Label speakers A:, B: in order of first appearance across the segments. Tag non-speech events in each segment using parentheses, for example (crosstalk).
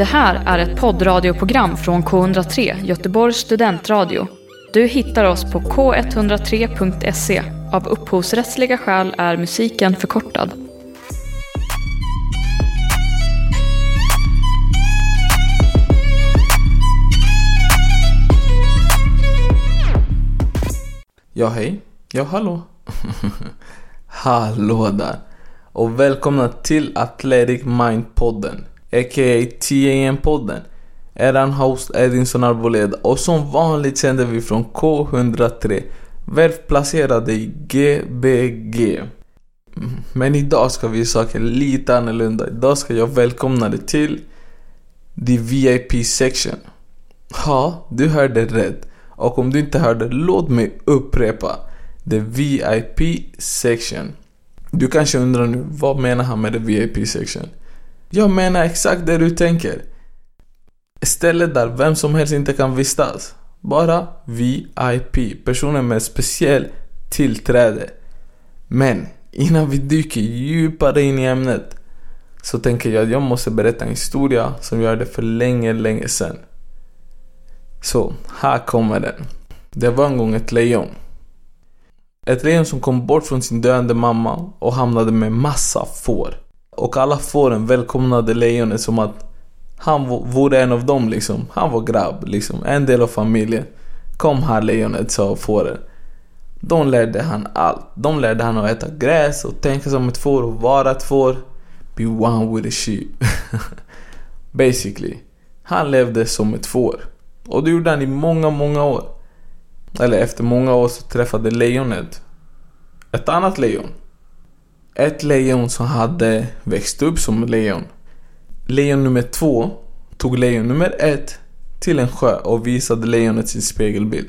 A: Det här är ett poddradioprogram från K103, Göteborgs studentradio. Du hittar oss på k103.se. Av upphovsrättsliga skäl är musiken förkortad.
B: Ja, hej. Ja, hallå. (laughs) hallå där. Och välkomna till Athletic Mind-podden, a.k.a. TAM-podden. Eran host Edinson Arboleda och som vanligt sänder vi från K103, Välplacerade i GBG. Men idag ska vi göra saker lite annorlunda. Idag ska jag välkomna dig till the VIP section. Ja, du hörde rätt. Och om du inte hörde, låt mig upprepa. The VIP section. Du kanske undrar nu, vad menar han med the VIP section? Jag menar exakt det du tänker. Stället där vem som helst inte kan vistas. Bara VIP, personer med speciell tillträde. Men innan vi dyker djupare in i ämnet så tänker jag att jag måste berätta en historia som jag hörde för länge, länge sedan. Så, här kommer den. Det var en gång ett lejon. Ett lejon som kom bort från sin döende mamma och hamnade med massa får. Och alla fåren välkomnade lejonet som att han vore en av dem liksom. Han var grabb liksom, en del av familjen. Kom här lejonet, sa fåren. De lärde han allt. De lärde han att äta gräs och tänka som ett får och vara ett får. Be one with a sheep. (laughs) Basically. Han levde som ett får. Och det gjorde han i många, många år. Eller efter många år så träffade lejonet ett annat lejon. Ett lejon som hade växt upp som lejon. Lejon nummer två tog lejon nummer ett till en sjö och visade lejonet sin spegelbild.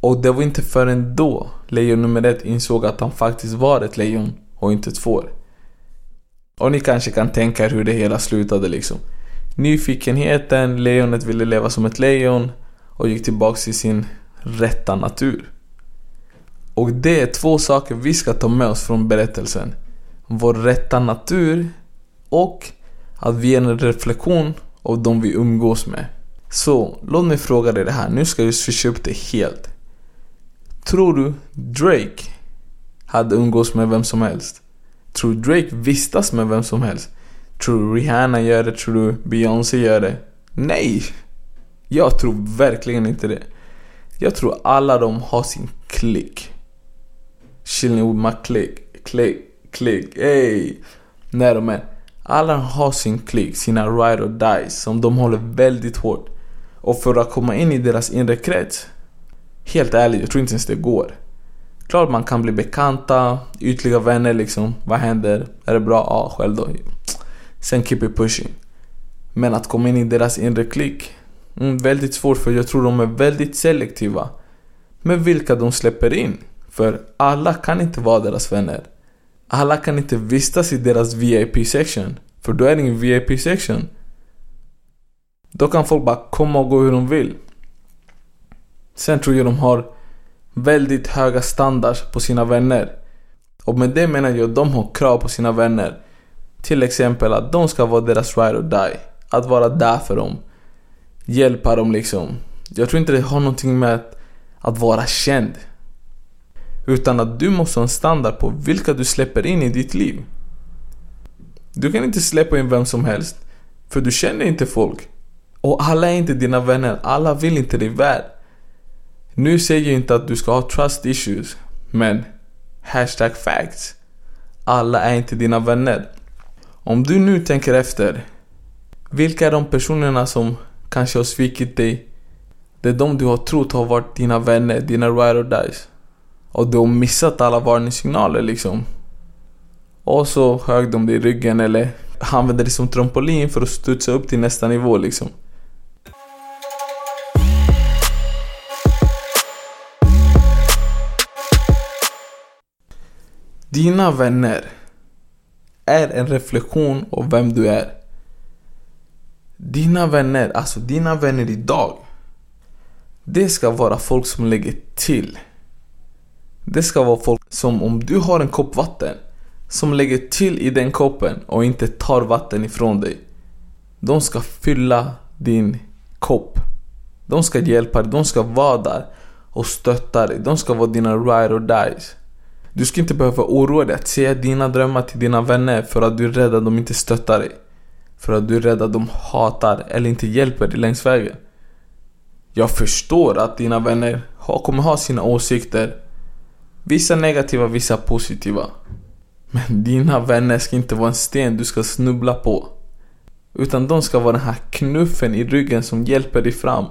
B: Och det var inte förrän då lejon nummer ett insåg att han faktiskt var ett lejon och inte ett får. Och ni kanske kan tänka er hur det hela slutade liksom. Nyfikenheten, lejonet ville leva som ett lejon och gick tillbaks till sin rätta natur. Och det är två saker vi ska ta med oss från berättelsen. Vår rätta natur och att vi är en reflektion av de vi umgås med. Så, låt mig fråga dig det här. Nu ska jag switcha upp det helt. Tror du Drake hade umgås med vem som helst? Tror du Drake vistas med vem som helst? Tror du Rihanna gör det? Tror du Beyoncé gör det? Nej! Jag tror verkligen inte det. Jag tror alla de har sin klick. Chilling with my click, click, click, ey! Nej då men Alla har sin klick, sina ride or dies som de håller väldigt hårt. Och för att komma in i deras inre krets, helt ärligt, jag tror inte ens det går. Klart man kan bli bekanta, ytliga vänner liksom. Vad händer? Är det bra? Ja, själv då. Sen keep it pushing. Men att komma in i deras inre klick, mm, väldigt svårt för jag tror de är väldigt selektiva. Med vilka de släpper in. För alla kan inte vara deras vänner. Alla kan inte vistas i deras VIP-section. För då är det ingen VIP-section. Då kan folk bara komma och gå hur de vill. Sen tror jag de har väldigt höga standards på sina vänner. Och med det menar jag att de har krav på sina vänner. Till exempel att de ska vara deras ride or die. Att vara där för dem. Hjälpa dem liksom. Jag tror inte det har någonting med att, att vara känd. Utan att du måste ha en standard på vilka du släpper in i ditt liv. Du kan inte släppa in vem som helst. För du känner inte folk. Och alla är inte dina vänner. Alla vill inte dig väl. Nu säger jag inte att du ska ha trust issues. Men hashtag facts. Alla är inte dina vänner. Om du nu tänker efter. Vilka är de personerna som kanske har svikit dig? Det är de du har trott har varit dina vänner, dina ride or dies. Och du har missat alla varningssignaler liksom. Och så högg de dig i ryggen eller använde det som trampolin för att studsa upp till nästa nivå liksom. Dina vänner är en reflektion av vem du är. Dina vänner, alltså dina vänner idag. Det ska vara folk som lägger till. Det ska vara folk som om du har en kopp vatten som lägger till i den koppen och inte tar vatten ifrån dig. De ska fylla din kopp. De ska hjälpa dig, de ska vara där och stötta dig. De ska vara dina ride or dies. Du ska inte behöva oroa dig att säga dina drömmar till dina vänner för att du är rädd att de inte stöttar dig. För att du är rädd att de hatar eller inte hjälper dig längs vägen. Jag förstår att dina vänner kommer ha sina åsikter. Vissa negativa, vissa positiva. Men dina vänner ska inte vara en sten du ska snubbla på. Utan de ska vara den här knuffen i ryggen som hjälper dig fram.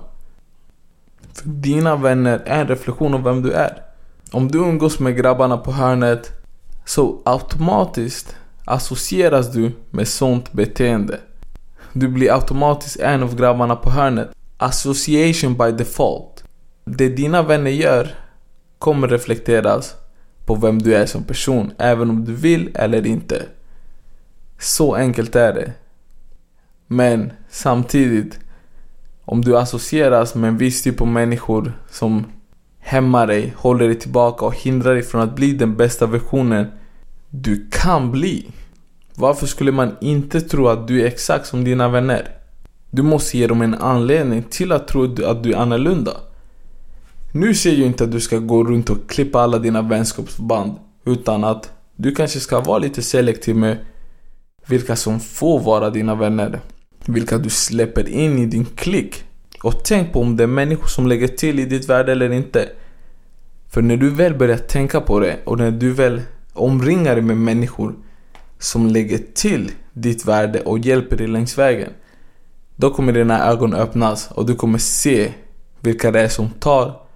B: För dina vänner är en reflektion av vem du är. Om du umgås med grabbarna på hörnet så automatiskt associeras du med sånt beteende. Du blir automatiskt en av grabbarna på hörnet. Association by default. Det dina vänner gör kommer reflekteras på vem du är som person, även om du vill eller inte. Så enkelt är det. Men samtidigt, om du associeras med en viss typ av människor som hämmar dig, håller dig tillbaka och hindrar dig från att bli den bästa versionen du kan bli. Varför skulle man inte tro att du är exakt som dina vänner? Du måste ge dem en anledning till att tro att du är annorlunda. Nu säger jag inte att du ska gå runt och klippa alla dina vänskapsband. Utan att du kanske ska vara lite selektiv med vilka som får vara dina vänner. Vilka du släpper in i din klick. Och tänk på om det är människor som lägger till i ditt värde eller inte. För när du väl börjar tänka på det och när du väl omringar dig med människor som lägger till ditt värde och hjälper dig längs vägen. Då kommer dina ögon öppnas och du kommer se vilka det är som tar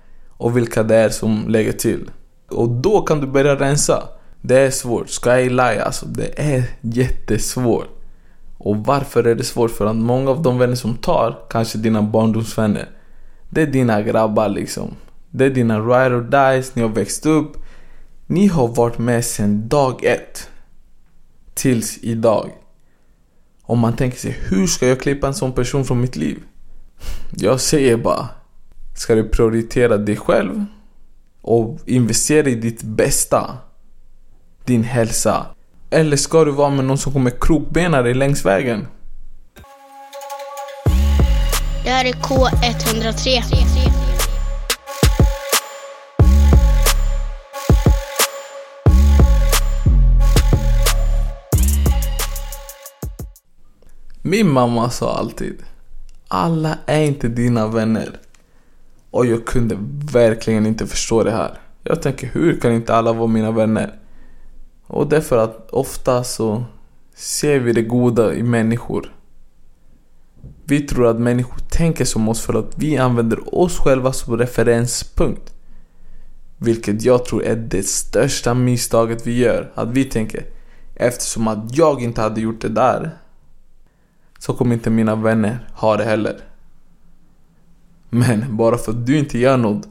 B: och vilka det är som lägger till. Och då kan du börja rensa. Det är svårt, ska jag lie alltså. Det är jättesvårt. Och varför är det svårt? För att många av de vänner som tar, kanske dina barndomsvänner, det är dina grabbar liksom. Det är dina ride or dies, ni har växt upp. Ni har varit med sedan dag ett. Tills idag. Om man tänker sig, hur ska jag klippa en sån person från mitt liv? Jag säger bara, ska du prioritera dig själv och investera i ditt bästa. Din hälsa. Eller ska du vara med någon som kommer krokbena dig längs vägen?
C: Det här är K103.
B: Min mamma sa alltid Alla är inte dina vänner. Och jag kunde verkligen inte förstå det här. Jag tänker, hur kan inte alla vara mina vänner? Och det är för att ofta så ser vi det goda i människor. Vi tror att människor tänker som oss för att vi använder oss själva som referenspunkt. Vilket jag tror är det största misstaget vi gör. Att vi tänker, eftersom att jag inte hade gjort det där så kommer inte mina vänner ha det heller. Men bara för att du inte gör något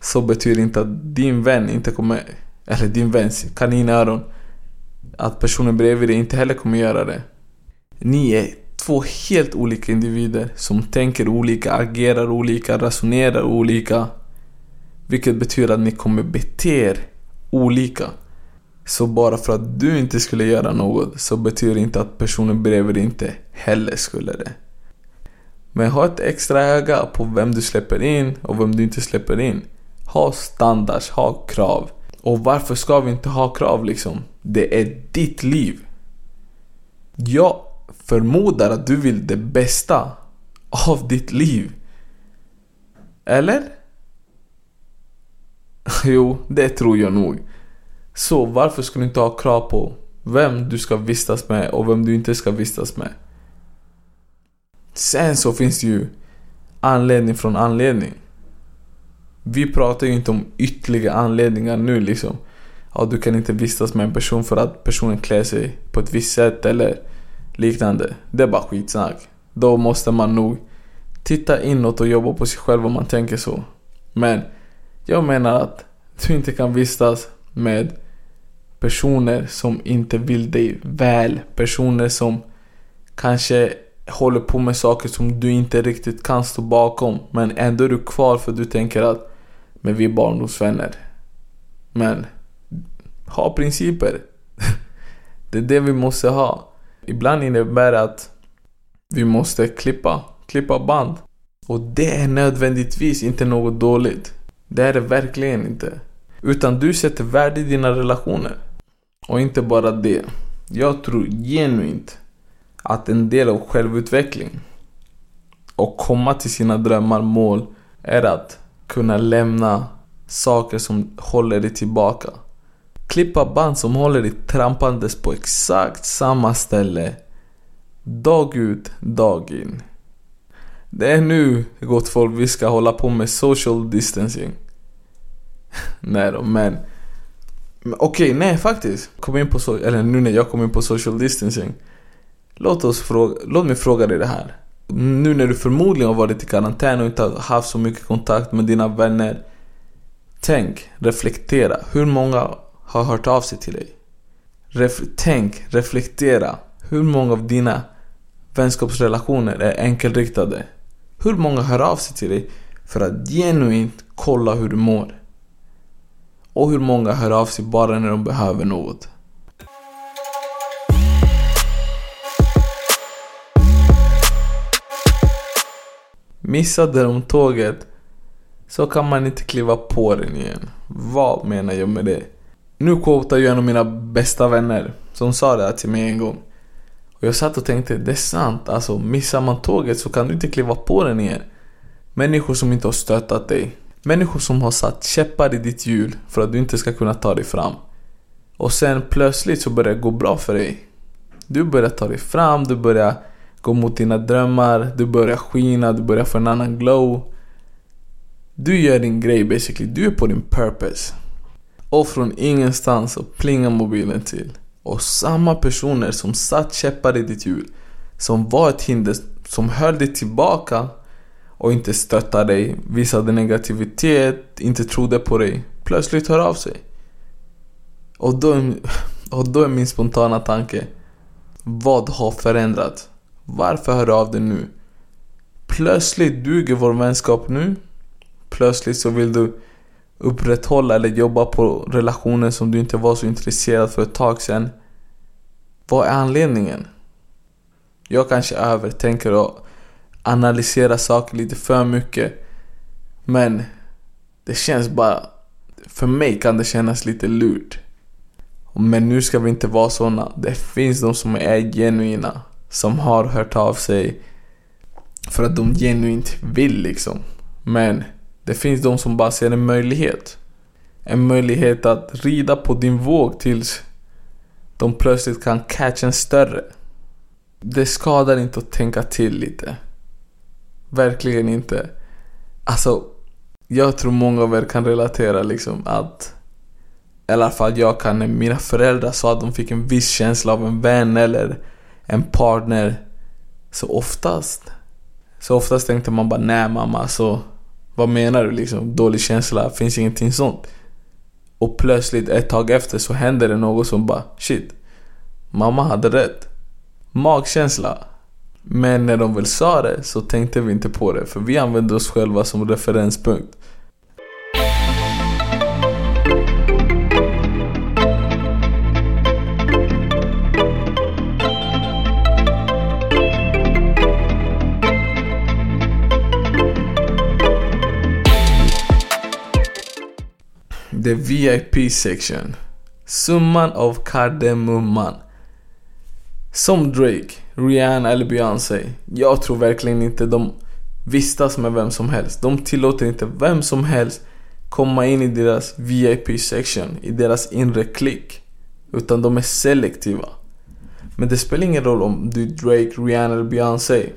B: så betyder inte att din vän inte kommer, eller din väns kaninöron, att personen bredvid dig inte heller kommer göra det. Ni är två helt olika individer som tänker olika, agerar olika, resonerar olika. Vilket betyder att ni kommer bete er olika. Så bara för att du inte skulle göra något så betyder det inte att personen bredvid dig inte heller skulle det. Men ha ett extra öga på vem du släpper in och vem du inte släpper in. Ha standards, ha krav. Och varför ska vi inte ha krav liksom? Det är ditt liv. Jag förmodar att du vill det bästa av ditt liv. Eller? (laughs) jo, det tror jag nog. Så varför ska du inte ha krav på vem du ska vistas med och vem du inte ska vistas med? Sen så finns det ju anledning från anledning. Vi pratar ju inte om ytterligare anledningar nu liksom. Ja, du kan inte vistas med en person för att personen klär sig på ett visst sätt eller liknande. Det är bara skitsnack. Då måste man nog titta inåt och jobba på sig själv om man tänker så. Men jag menar att du inte kan vistas med personer som inte vill dig väl. Personer som kanske håller på med saker som du inte riktigt kan stå bakom. Men ändå är du kvar för du tänker att men vi är barndomsvänner. Men ha principer. (laughs) det är det vi måste ha. Ibland innebär det att Vi måste klippa, klippa band. Och det är nödvändigtvis inte något dåligt. Det är det verkligen inte. Utan du sätter värde i dina relationer. Och inte bara det. Jag tror genuint att en del av självutveckling och komma till sina drömmar, mål, är att kunna lämna saker som håller dig tillbaka. Klippa band som håller dig trampandes på exakt samma ställe. Dag ut, dag in. Det är nu, gott folk, vi ska hålla på med social distancing. (laughs) nej då, men... men Okej, okay, nej faktiskt. Kom in på so eller nu när jag kom in på social distancing. Låt, oss fråga, låt mig fråga dig det här. Nu när du förmodligen har varit i karantän och inte haft så mycket kontakt med dina vänner. Tänk, reflektera. Hur många har hört av sig till dig? Ref tänk, reflektera. Hur många av dina vänskapsrelationer är enkelriktade? Hur många hör av sig till dig för att genuint kolla hur du mår? Och hur många hör av sig bara när de behöver något? Missade de tåget så kan man inte kliva på den igen. Vad menar jag med det? Nu quotar ju en av mina bästa vänner som sa det här till mig en gång. Och jag satt och tänkte, det är sant. Alltså missar man tåget så kan du inte kliva på den igen. Människor som inte har stöttat dig. Människor som har satt käppar i ditt hjul för att du inte ska kunna ta dig fram. Och sen plötsligt så börjar det gå bra för dig. Du börjar ta dig fram, du börjar gå mot dina drömmar, du börjar skina, du börjar få en annan glow. Du gör din grej basically, du är på din purpose. Och från ingenstans så plingar mobilen till. Och samma personer som satt käppar i ditt hjul, som var ett hinder, som höll dig tillbaka och inte stöttade dig, visade negativitet, inte trodde på dig, plötsligt hör av sig. Och då, (laughs) och då är min spontana tanke, vad har förändrats? Varför hör du av dig nu? Plötsligt duger vår vänskap nu. Plötsligt så vill du upprätthålla eller jobba på relationer som du inte var så intresserad för ett tag sedan. Vad är anledningen? Jag kanske övertänker och analyserar saker lite för mycket. Men det känns bara... För mig kan det kännas lite lurt. Men nu ska vi inte vara såna. Det finns de som är genuina som har hört av sig för att de genuint vill liksom. Men det finns de som bara ser en möjlighet. En möjlighet att rida på din våg tills de plötsligt kan catcha en större. Det skadar inte att tänka till lite. Verkligen inte. Alltså, jag tror många av er kan relatera liksom att i alla fall jag kan, när mina föräldrar sa att de fick en viss känsla av en vän eller en partner så oftast så oftast tänkte man bara nej mamma så vad menar du liksom? Dålig känsla, finns ingenting sånt. Och plötsligt ett tag efter så händer det något som bara shit. Mamma hade rätt. Magkänsla. Men när de väl sa det så tänkte vi inte på det för vi använde oss själva som referenspunkt. The VIP section. Summan av kardemumman. Som Drake, Rihanna eller Beyoncé. Jag tror verkligen inte de vistas med vem som helst. De tillåter inte vem som helst komma in i deras VIP section, i deras inre klick. Utan de är selektiva. Men det spelar ingen roll om du är Drake, Rihanna eller Beyoncé.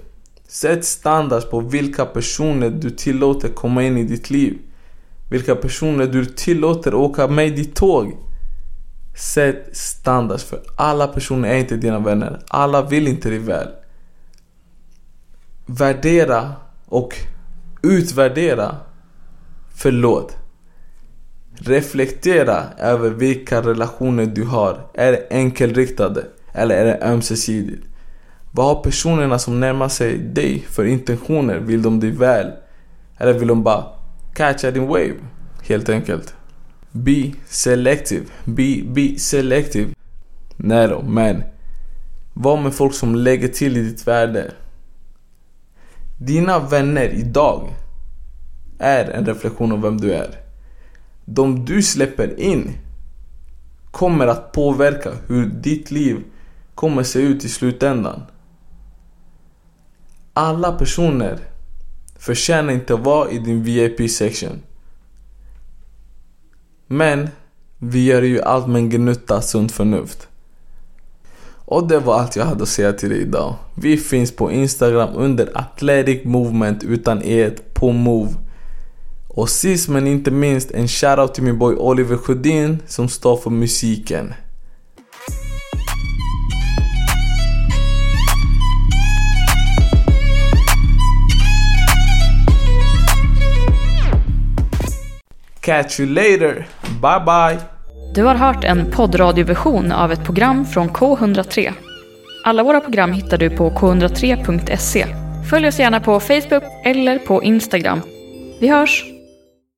B: Sätt standards på vilka personer du tillåter komma in i ditt liv. Vilka personer du tillåter åka med ditt tåg. Sätt standards för alla personer är inte dina vänner. Alla vill inte dig väl. Värdera och utvärdera. Förlåt. Reflektera över vilka relationer du har. Är det enkelriktade? Eller är det ömsesidigt? Vad har personerna som närmar sig dig för intentioner? Vill de dig väl? Eller vill de bara catcha din wave. Helt enkelt. Be selective. Be, be selective. Nej då, men. Var med folk som lägger till i ditt värde. Dina vänner idag är en reflektion av vem du är. De du släpper in kommer att påverka hur ditt liv kommer se ut i slutändan. Alla personer förtjänar inte att vara i din VIP-section. Men vi gör ju allt med en gnutta sunt förnuft. Och det var allt jag hade att säga till dig idag. Vi finns på Instagram under Athletic Movement utan e på Move. Och sist men inte minst en shoutout till min boy Oliver Sjödin som står för musiken. Catch you later. Bye bye.
A: Du har hört en poddradioversion av ett program från K103. Alla våra program hittar du på k103.se. Följ oss gärna på Facebook eller på Instagram. Vi hörs!